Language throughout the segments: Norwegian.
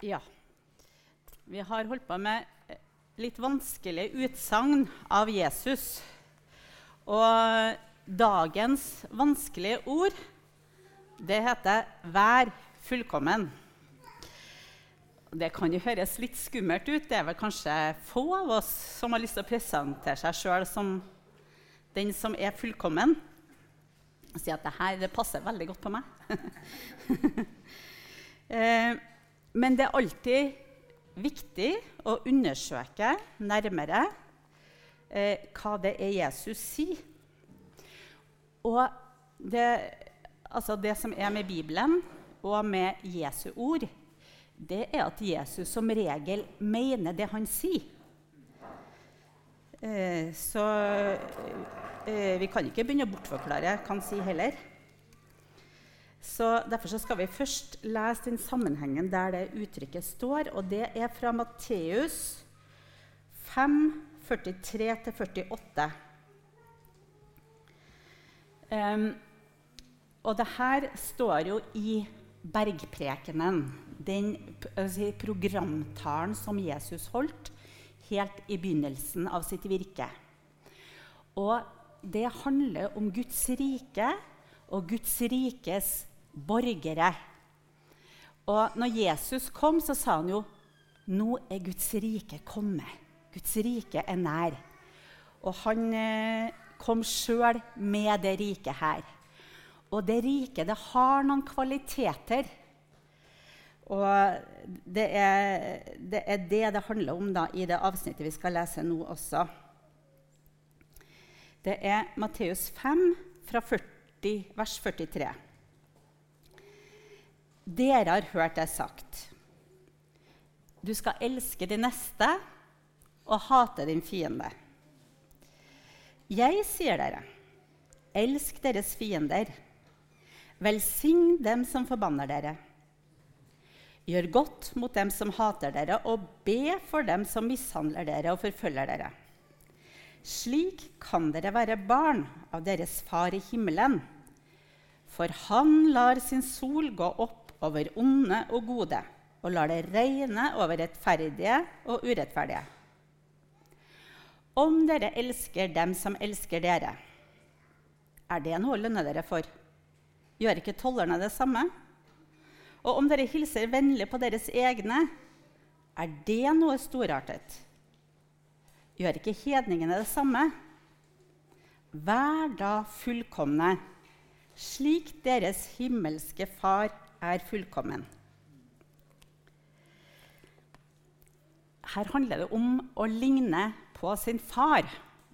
Ja. Vi har holdt på med litt vanskelige utsagn av Jesus. Og dagens vanskelige ord, det heter 'vær fullkommen'. Det kan jo høres litt skummelt ut. Det er vel kanskje få av oss som har lyst til å presentere seg sjøl som den som er fullkommen. Og si at det her passer veldig godt på meg. eh, men det er alltid viktig å undersøke nærmere eh, hva det er Jesus sier. Og det, altså det som er med Bibelen og med Jesu ord, det er at Jesus som regel mener det han sier. Eh, så eh, vi kan ikke begynne å bortforklare hva han sier heller. Så Derfor så skal vi først lese den sammenhengen der det uttrykket står. og Det er fra Matteus 5, 43-48. Um, og det her står jo i bergprekenen, den si, programtalen som Jesus holdt helt i begynnelsen av sitt virke. Og det handler om Guds rike og Guds rikes borgere. Og når Jesus kom, så sa han jo nå er Guds rike kommet. Guds rike er nær. Og han eh, kom sjøl med det riket her. Og det riket, det har noen kvaliteter. Og det er, det er det det handler om da, i det avsnittet vi skal lese nå også. Det er Matteus 5, fra 40, vers 43. Dere har hørt det sagt. Du skal elske din neste og hate din fiende. Jeg sier dere, elsk deres fiender. Velsign dem som forbanner dere. Gjør godt mot dem som hater dere, og be for dem som mishandler dere og forfølger dere. Slik kan dere være barn av deres far i himmelen. For han lar sin sol gå opp over onde og gode, og lar det regne over rettferdige og urettferdige. Om dere elsker dem som elsker dere, er det noe å lønne dere for? Gjør ikke tollerne det samme? Og om dere hilser vennlig på deres egne, er det noe storartet? Gjør ikke hedningene det samme? Vær da fullkomne, slik deres himmelske Far er fullkommen. Her handler det om å ligne på sin far,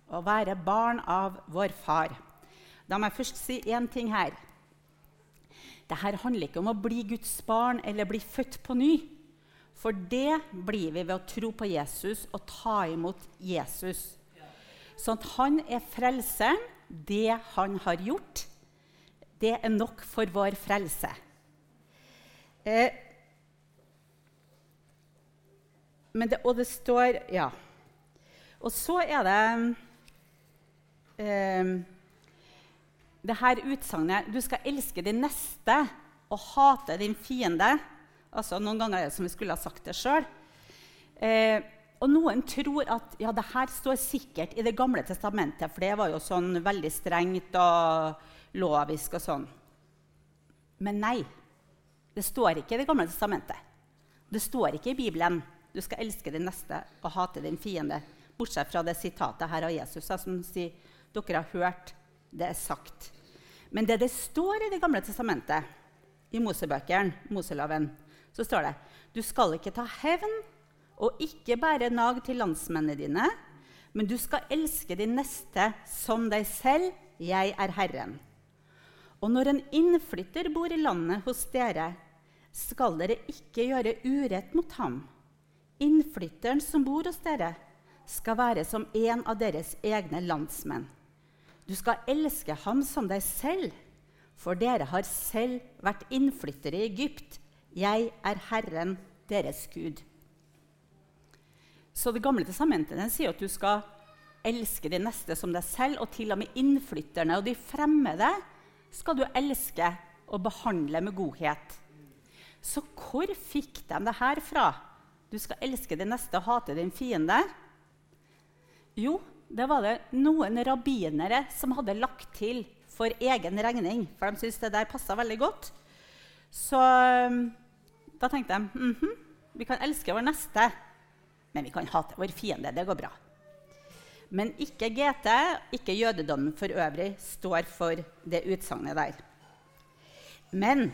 å være barn av vår far. Da må jeg først si én ting her. Dette handler ikke om å bli Guds barn eller bli født på ny. For det blir vi ved å tro på Jesus og ta imot Jesus. Sånn at han er frelseren. Det han har gjort, det er nok for vår frelse. Eh, det, og det står Ja. Og så er det eh, det her utsagnet Du skal elske din neste og hate din fiende. Altså, Noen ganger er det som vi skulle ha sagt det sjøl. Eh, og noen tror at ja, det her står sikkert i Det gamle testamentet, for det var jo sånn veldig strengt og lovisk og sånn. Men nei. Det står ikke i Det gamle testamentet. Det står ikke i Bibelen du skal elske din neste og hate din fiende. Bortsett fra det sitatet her av Jesus som sier dere har hørt det er sagt. Men det det står i Det gamle testamentet, i Mosebøkene, Moseloven, så står det du skal ikke ta hevn og ikke bære nag til landsmennene dine, men du skal elske din neste som deg selv. Jeg er Herren. Og når en innflytter bor i landet hos dere, skal dere ikke gjøre urett mot ham. Innflytteren som bor hos dere, skal være som en av deres egne landsmenn. Du skal elske ham som deg selv, for dere har selv vært innflyttere i Egypt. Jeg er Herren, deres Gud. Så Det gamle testamentet sier at du skal elske de neste som deg selv, og til og med innflytterne og de fremmede skal du elske og behandle med godhet. Så hvor fikk de det her fra? Du skal elske din neste og hate din fiende. Jo, det var det noen rabbinere som hadde lagt til for egen regning. For de syntes det der passa veldig godt. Så um, da tenkte de mm -hmm, vi kan elske vår neste, men vi kan hate vår fiende. Det går bra. Men ikke GT, ikke jødedommen for øvrig, står for det utsagnet der. Men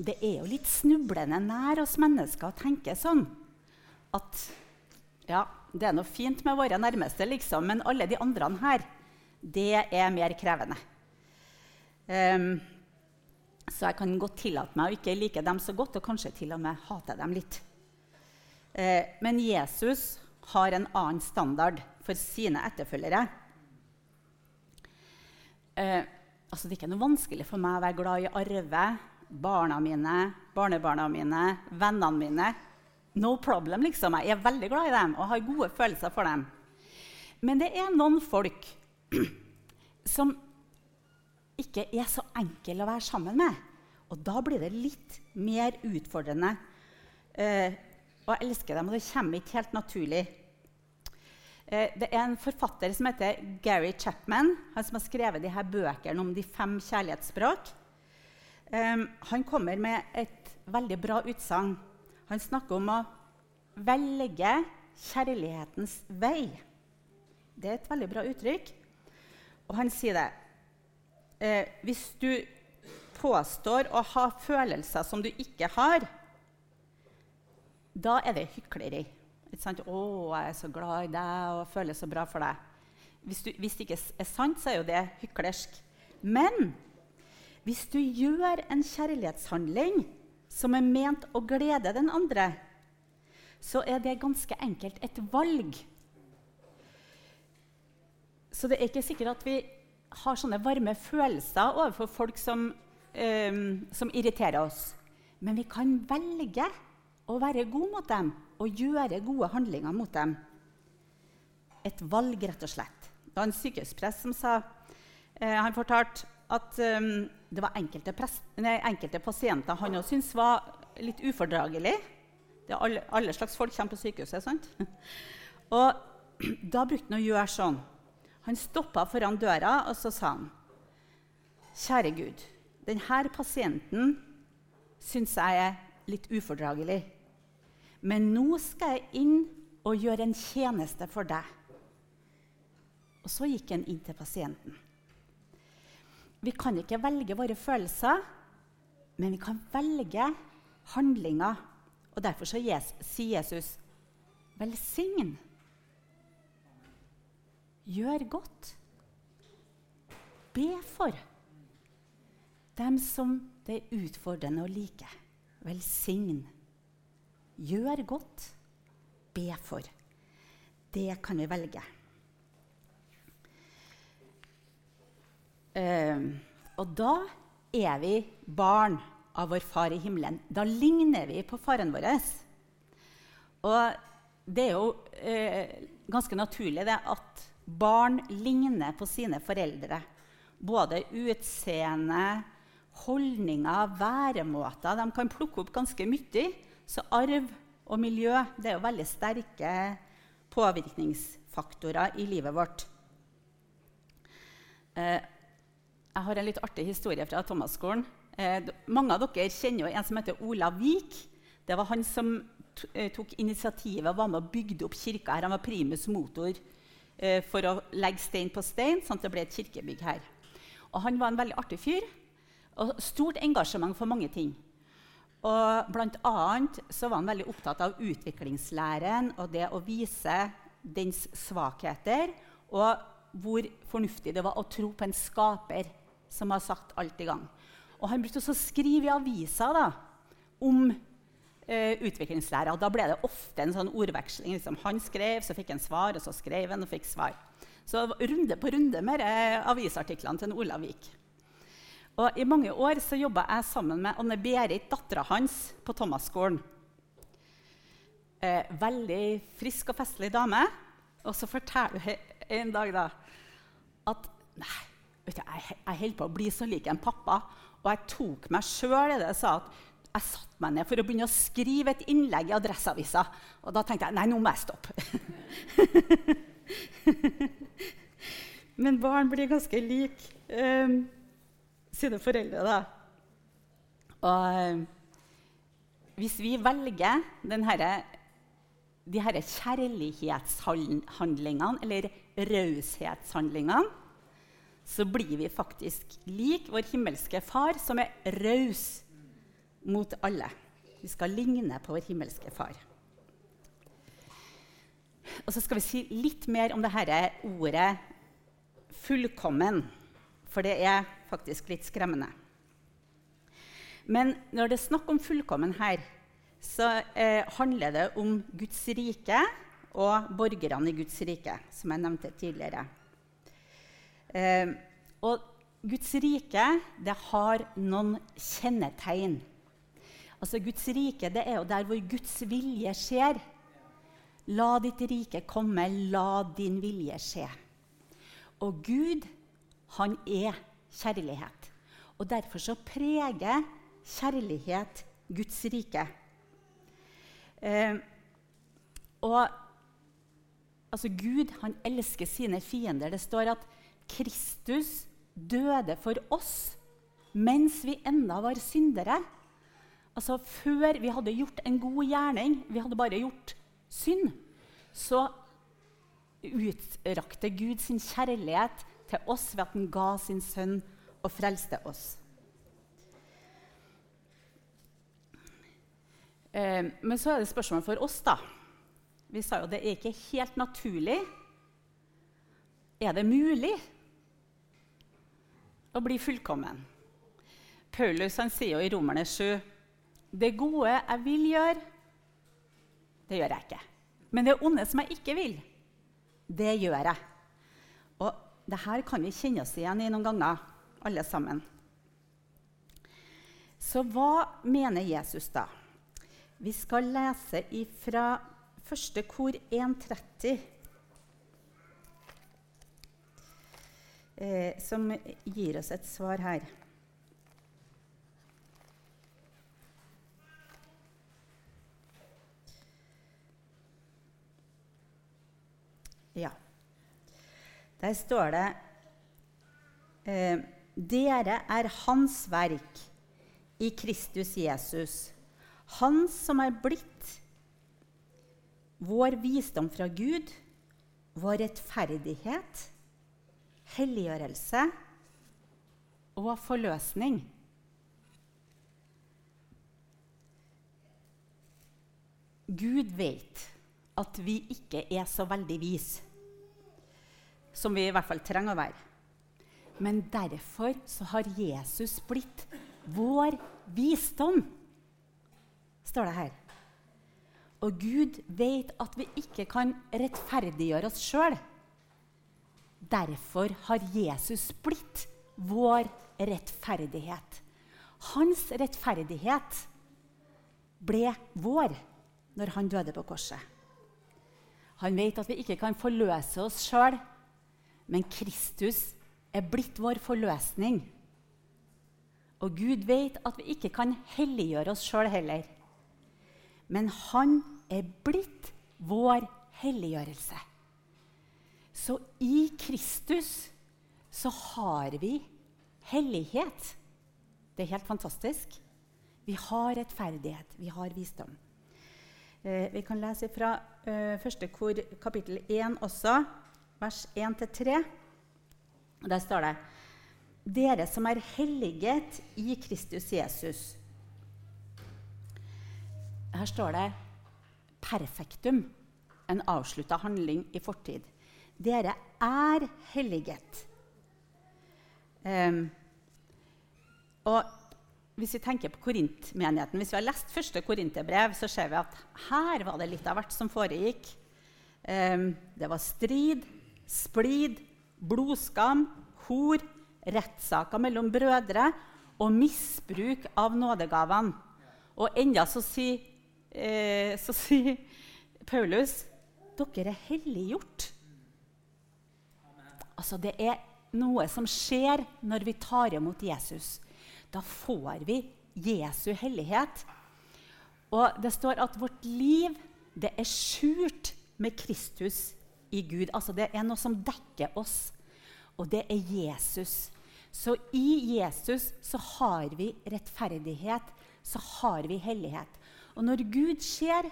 det er jo litt snublende nær oss mennesker å tenke sånn at ja, det er noe fint med våre nærmeste, liksom, men alle de andre her, det er mer krevende. Um, så jeg kan godt tillate meg å ikke like dem så godt, og kanskje til og med hate dem litt. Uh, men Jesus har en annen standard for sine etterfølgere. Uh, altså, det er ikke noe vanskelig for meg å være glad i Arve, barna mine, barnebarna mine, vennene mine. No problem, liksom. Jeg er veldig glad i dem og har gode følelser for dem. Men det er noen folk som ikke er så enkle å være sammen med. Og da blir det litt mer utfordrende eh, å elske dem. Og det kommer ikke helt naturlig. Eh, det er en forfatter som heter Gary Chapman, han som har skrevet de her bøkene om de fem kjærlighetsspråk. Eh, han kommer med et veldig bra utsagn. Han snakker om å velge kjærlighetens vei. Det er et veldig bra uttrykk. Og han sier det. Eh, hvis du påstår å ha følelser som du ikke har, da er det hykleri. Ikke sant? 'Å, jeg er så glad i deg og føler så bra for deg.' Hvis, du, hvis det ikke er sant, så er jo det hyklersk. Men hvis du gjør en kjærlighetshandling som er ment å glede den andre, så er det ganske enkelt et valg. Så det er ikke sikkert at vi har sånne varme følelser overfor folk som, um, som irriterer oss. Men vi kan velge å være gode mot dem og gjøre gode handlinger mot dem. Et valg, rett og slett. Det var en sykehusprest som sa eh, Han fortalte at um, det var enkelte, nei, enkelte pasienter han òg syntes var litt ufordragelig. Alle, alle slags folk kommer på sykehuset. sant? Og da brukte han å gjøre sånn. Han stoppa foran døra, og så sa han, 'Kjære Gud, denne pasienten syns jeg er litt ufordragelig.' 'Men nå skal jeg inn og gjøre en tjeneste for deg.' Og så gikk han inn til pasienten. Vi kan ikke velge våre følelser, men vi kan velge handlinger. Og Derfor sier Jesus, 'Velsign'. Gjør godt. Be for dem som det er utfordrende å like. Velsign. Gjør godt. Be for. Det kan vi velge. Uh, og da er vi barn av vår far i himmelen. Da ligner vi på faren vår. Og det er jo eh, ganske naturlig det at Barn ligner på sine foreldre. Både utseende, holdninger, væremåter. De kan plukke opp ganske mye. Så arv og miljø det er jo veldig sterke påvirkningsfaktorer i livet vårt. Eh, jeg har en litt artig historie fra Thomas-skolen. Eh, mange av dere kjenner jo en som heter Olav Vik. Det var han som eh, tok initiativet og var med og bygde opp kirka her. Han var primus motor eh, for å legge stein på stein, sånn at det ble et kirkebygg her. Og han var en veldig artig fyr og stort engasjement for mange ting. Og blant annet så var han veldig opptatt av utviklingslæren og det å vise dens svakheter, og hvor fornuftig det var å tro på en skaper som har satt alt i gang. Og han brukte også å skrive i avisa da, om eh, utviklingslæra. Da ble det ofte en sånn ordveksling. Liksom, han skrev, så fikk han svar, og så skrev han og fikk svar. Så runde på runde med eh, avisartiklene til Olav Vik. Og I mange år så jobba jeg sammen med Anne Berit, dattera hans, på Thomas-skolen. Eh, veldig frisk og festlig dame. Og så forteller hun en dag da, at nei, vet du, jeg, jeg holder på å bli så lik en pappa. Og jeg tok meg sjøl i det sa at jeg satte meg ned for å begynne å skrive et innlegg i Adresseavisa. Og da tenkte jeg nei, nå må jeg stoppe. Men barn blir ganske like eh, sine foreldre, da. Og um, hvis vi velger denne, de her kjærlighetshandlingene, eller raushetshandlingene, så blir vi faktisk lik vår himmelske far, som er raus mot alle. Vi skal ligne på vår himmelske far. Og så skal vi si litt mer om dette ordet 'fullkommen', for det er faktisk litt skremmende. Men når det er snakk om fullkommen her, så eh, handler det om Guds rike og borgerne i Guds rike, som jeg nevnte tidligere. Eh, og Guds rike det har noen kjennetegn. Altså Guds rike det er jo der hvor Guds vilje skjer. La ditt rike komme, la din vilje skje. Og Gud, han er kjærlighet. Og derfor så preger kjærlighet Guds rike. Eh, og altså Gud han elsker sine fiender. Det står at Kristus døde for oss mens vi enda var syndere. Altså Før vi hadde gjort en god gjerning, vi hadde bare gjort synd, så utrakte Gud sin kjærlighet til oss ved at han ga sin sønn og frelste oss. Eh, men så er det spørsmålet for oss, da. Vi sa jo det er ikke helt naturlig. Er det mulig å bli fullkommen? Paulus han sier jo i Romerne 7.: Det gode jeg vil gjøre, det gjør jeg ikke. Men det onde som jeg ikke vil, det gjør jeg. Og det her kan vi kjenne oss igjen i noen ganger, alle sammen. Så hva mener Jesus da? Vi skal lese fra første kor 130, eh, som gir oss et svar her. Ja. Der står det eh, Dere er Hans verk i Kristus Jesus han som er blitt vår visdom fra Gud, vår rettferdighet, helliggjørelse og forløsning. Gud vet at vi ikke er så veldig vis, som vi i hvert fall trenger å være. Men derfor så har Jesus blitt vår visdom står det her. Og Gud vet at vi ikke kan rettferdiggjøre oss sjøl. Derfor har Jesus blitt vår rettferdighet. Hans rettferdighet ble vår når han døde på korset. Han vet at vi ikke kan forløse oss sjøl, men Kristus er blitt vår forløsning. Og Gud vet at vi ikke kan helliggjøre oss sjøl heller men han er blitt vår helliggjørelse. Så i Kristus så har vi hellighet. Det er helt fantastisk. Vi har rettferdighet, vi har visdom. Eh, vi kan lese fra eh, første kor, kapittel 1 også, vers 1-3. Der står det Dere som er helliget i Kristus Jesus her står det 'perfektum', en avslutta handling i fortid. Dere er helliget. Um, og hvis vi tenker på Korintmenigheten, hvis vi har lest første korinterbrev, så ser vi at her var det litt av hvert som foregikk. Um, det var strid, splid, blodskam, hor, rettssaker mellom brødre og misbruk av nådegavene. Og enda så sier eh, så sier Paulus dere er helliggjort. Altså, det er noe som skjer når vi tar imot Jesus. Da får vi Jesu hellighet. Og det står at vårt liv det er skjult med Kristus i Gud. Altså Det er noe som dekker oss, og det er Jesus. Så i Jesus så har vi rettferdighet, så har vi hellighet. Og når Gud ser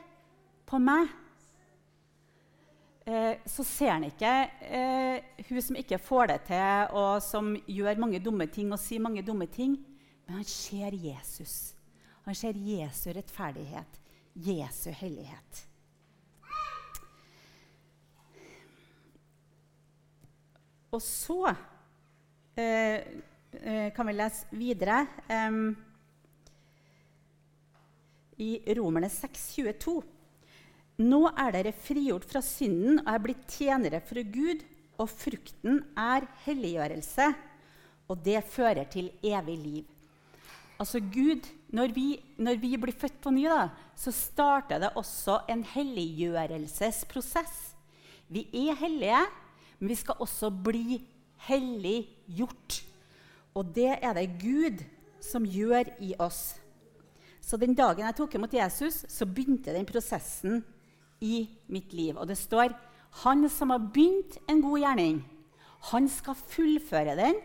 på meg, eh, så ser han ikke eh, hun som ikke får det til, og som gjør mange dumme ting og sier mange dumme ting, men han ser Jesus. Han ser Jesu rettferdighet, Jesu hellighet. Og så eh, eh, kan vi lese videre um, i Romerne 6, 22. Nå er dere frigjort fra synden og er blitt tjenere for Gud, og frukten er helliggjørelse, og det fører til evig liv. Altså Gud, Når vi, når vi blir født på ny, da, så starter det også en helliggjørelsesprosess. Vi er hellige, men vi skal også bli helliggjort. Og det er det Gud som gjør i oss. Så den dagen jeg tok imot Jesus, så begynte den prosessen i mitt liv. Og det står han som har begynt en god gjerning, han skal fullføre den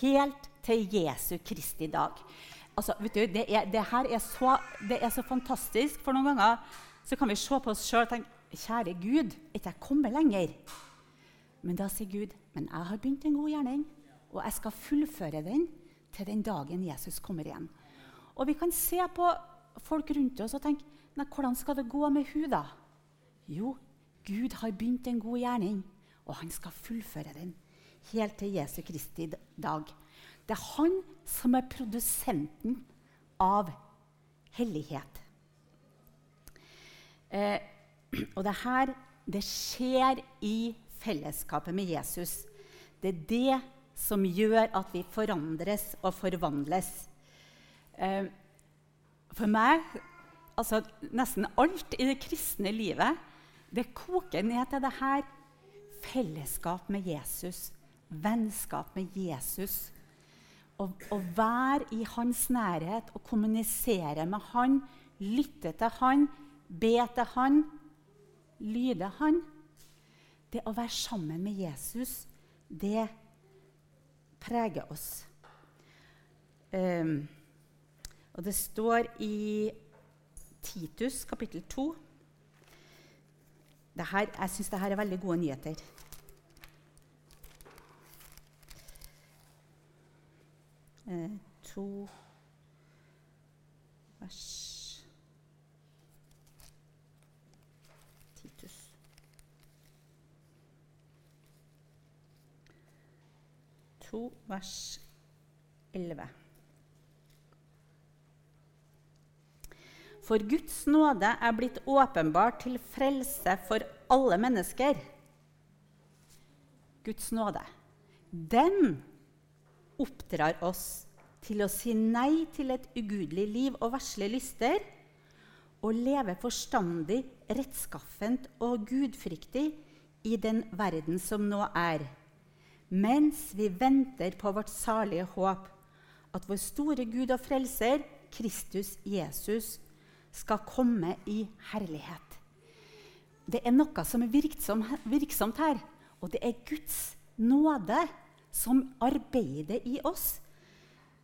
helt til Jesu Kristi dag. Altså, vet du, det, er, det her er så, det er så fantastisk. For noen ganger så kan vi se på oss sjøl og tenke Kjære Gud, er ikke jeg kommet lenger? Men da sier Gud, men jeg har begynt en god gjerning, og jeg skal fullføre den til den dagen Jesus kommer igjen. Og vi kan se på folk rundt oss og tenke nei, hvordan skal det gå med hun da? Jo, Gud har begynt en god gjerning, og han skal fullføre den helt til Jesu Kristi dag. Det er han som er produsenten av hellighet. Eh, og det her det skjer i fellesskapet med Jesus. Det er det som gjør at vi forandres og forvandles. Eh, for meg altså Nesten alt i det kristne livet det koker ned til det her. Fellesskap med Jesus, vennskap med Jesus. Å, være i hans nærhet og kommunisere med han, lytte til han, be til han, lyde han. Det å være sammen med Jesus, det preger oss. Um, og det står i Titus kapittel 2 her, Jeg syns dette er veldig gode nyheter. Eh, to. Vers 2, vers 11. For Guds nåde er blitt åpenbart til frelse for alle mennesker. Guds nåde. Den oppdrar oss til å si nei til et ugudelig liv og vesle lyster, og leve forstandig, rettskaffent og gudfryktig i den verden som nå er mens vi venter på vårt salige håp, at vår store Gud og Frelser, Kristus Jesus, skal komme i herlighet. Det er noe som er virksomt her, og det er Guds nåde som arbeider i oss.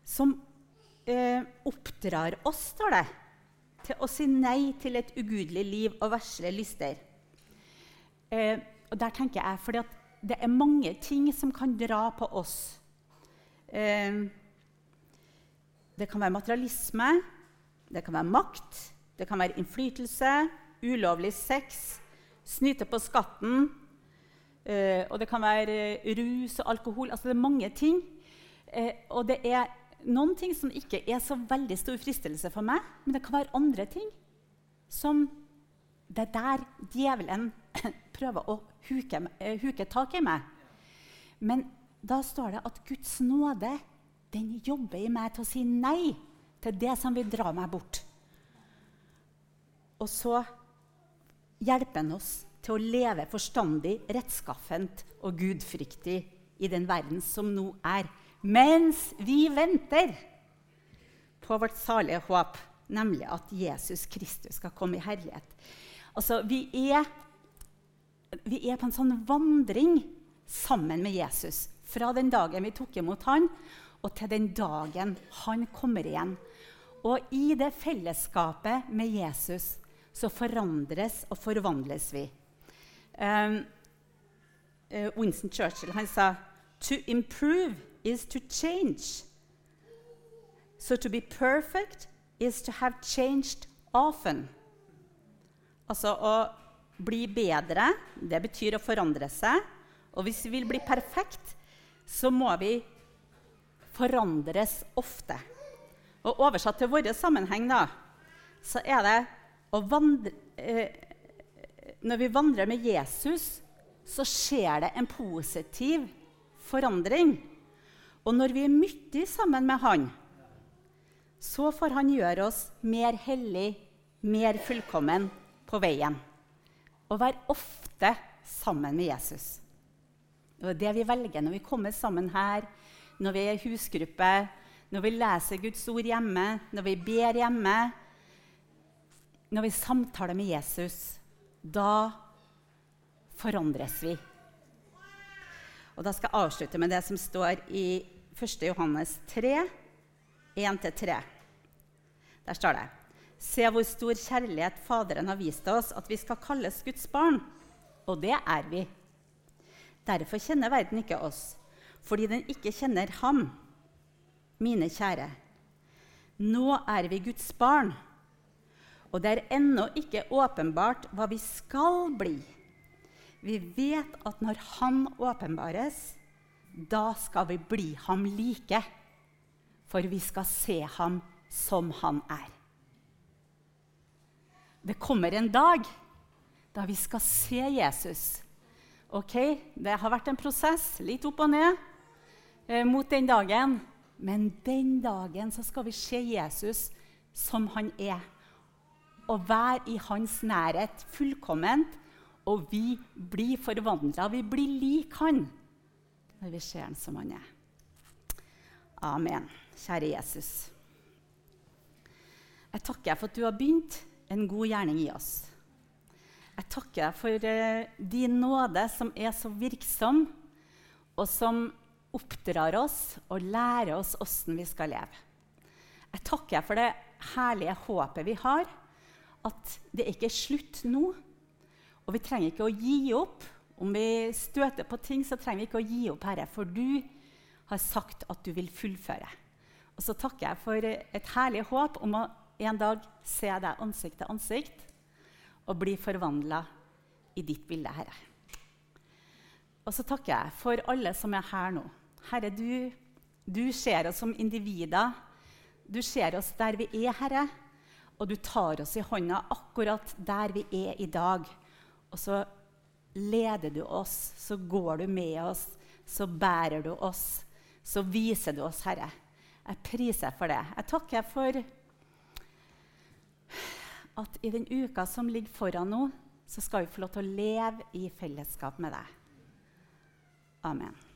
Som eh, oppdrar oss, står det, til å si nei til et ugudelig liv og vesle lyster. Eh, og der tenker jeg, fordi det er mange ting som kan dra på oss. Eh, det kan være materialisme, det kan være makt, det kan være innflytelse, ulovlig sex, snyte på skatten, eh, og det kan være rus og alkohol. Altså det er mange ting. Eh, og det er noen ting som ikke er så veldig stor fristelse for meg, men det kan være andre ting som det er der djevelen prøver å huke, eh, huke tak i meg. Men da står det at Guds nåde den jobber i meg til å si nei til det som vil dra meg bort. Og så hjelper han oss til å leve forstandig, rettskaffent og gudfryktig i den verden som nå er. Mens vi venter på vårt salige håp, nemlig at Jesus Kristus skal komme i herlighet. Altså, vi er, vi er på en sånn vandring sammen med Jesus fra den dagen vi tok imot han, og til den dagen han kommer igjen. Og i det fellesskapet med Jesus så forandres og forvandles vi. Um, uh, Winston Churchill han sa To improve is to change. So to be perfect is to have changed often. Altså å bli bedre, det betyr å forandre seg. Og hvis vi vil bli perfekt, så må vi forandres ofte. Og oversatt til vår sammenheng, da, så er det vandre eh, Når vi vandrer med Jesus, så skjer det en positiv forandring. Og når vi er mye sammen med Han, så får Han gjøre oss mer hellig, mer fullkommen på veien. Og være ofte sammen med Jesus. Det er det vi velger når vi kommer sammen her, når vi er i husgruppe, når vi leser Guds ord hjemme, når vi ber hjemme, når vi samtaler med Jesus. Da forandres vi. Og Da skal jeg avslutte med det som står i 1. Johannes 3, 1-3. Der står det Se hvor stor kjærlighet Faderen har vist oss, at vi skal kalles Guds barn. Og det er vi. Derfor kjenner verden ikke oss, fordi den ikke kjenner ham. Mine kjære, nå er vi Guds barn, og det er ennå ikke åpenbart hva vi skal bli. Vi vet at når Han åpenbares, da skal vi bli ham like, for vi skal se ham som han er. Det kommer en dag da vi skal se Jesus Ok, Det har vært en prosess, litt opp og ned, eh, mot den dagen. Men den dagen så skal vi se Jesus som han er. Og være i hans nærhet fullkomment. Og vi blir forvandla. Vi blir lik han når vi ser han som han er. Amen. Kjære Jesus. Jeg takker deg for at du har begynt en god gjerning i oss. Jeg takker deg for uh, din nåde, som er så virksom, og som oppdrar oss og lærer oss åssen vi skal leve. Jeg takker deg for det herlige håpet vi har, at det ikke er slutt nå. Og vi trenger ikke å gi opp. Om vi støter på ting, så trenger vi ikke å gi opp, Herre, for du har sagt at du vil fullføre. Og så takker jeg for et herlig håp om å en dag se deg ansikt til ansikt og bli forvandla i ditt bilde, Herre. Og så takker jeg for alle som er her nå. Herre, du, du ser oss som individer. Du ser oss der vi er, Herre, og du tar oss i hånda akkurat der vi er i dag. Og så leder du oss, så går du med oss, så bærer du oss, så viser du oss, Herre. Jeg priser for det. Jeg takker for at i den uka som ligger foran nå, så skal vi få lov til å leve i fellesskap med deg. Amen.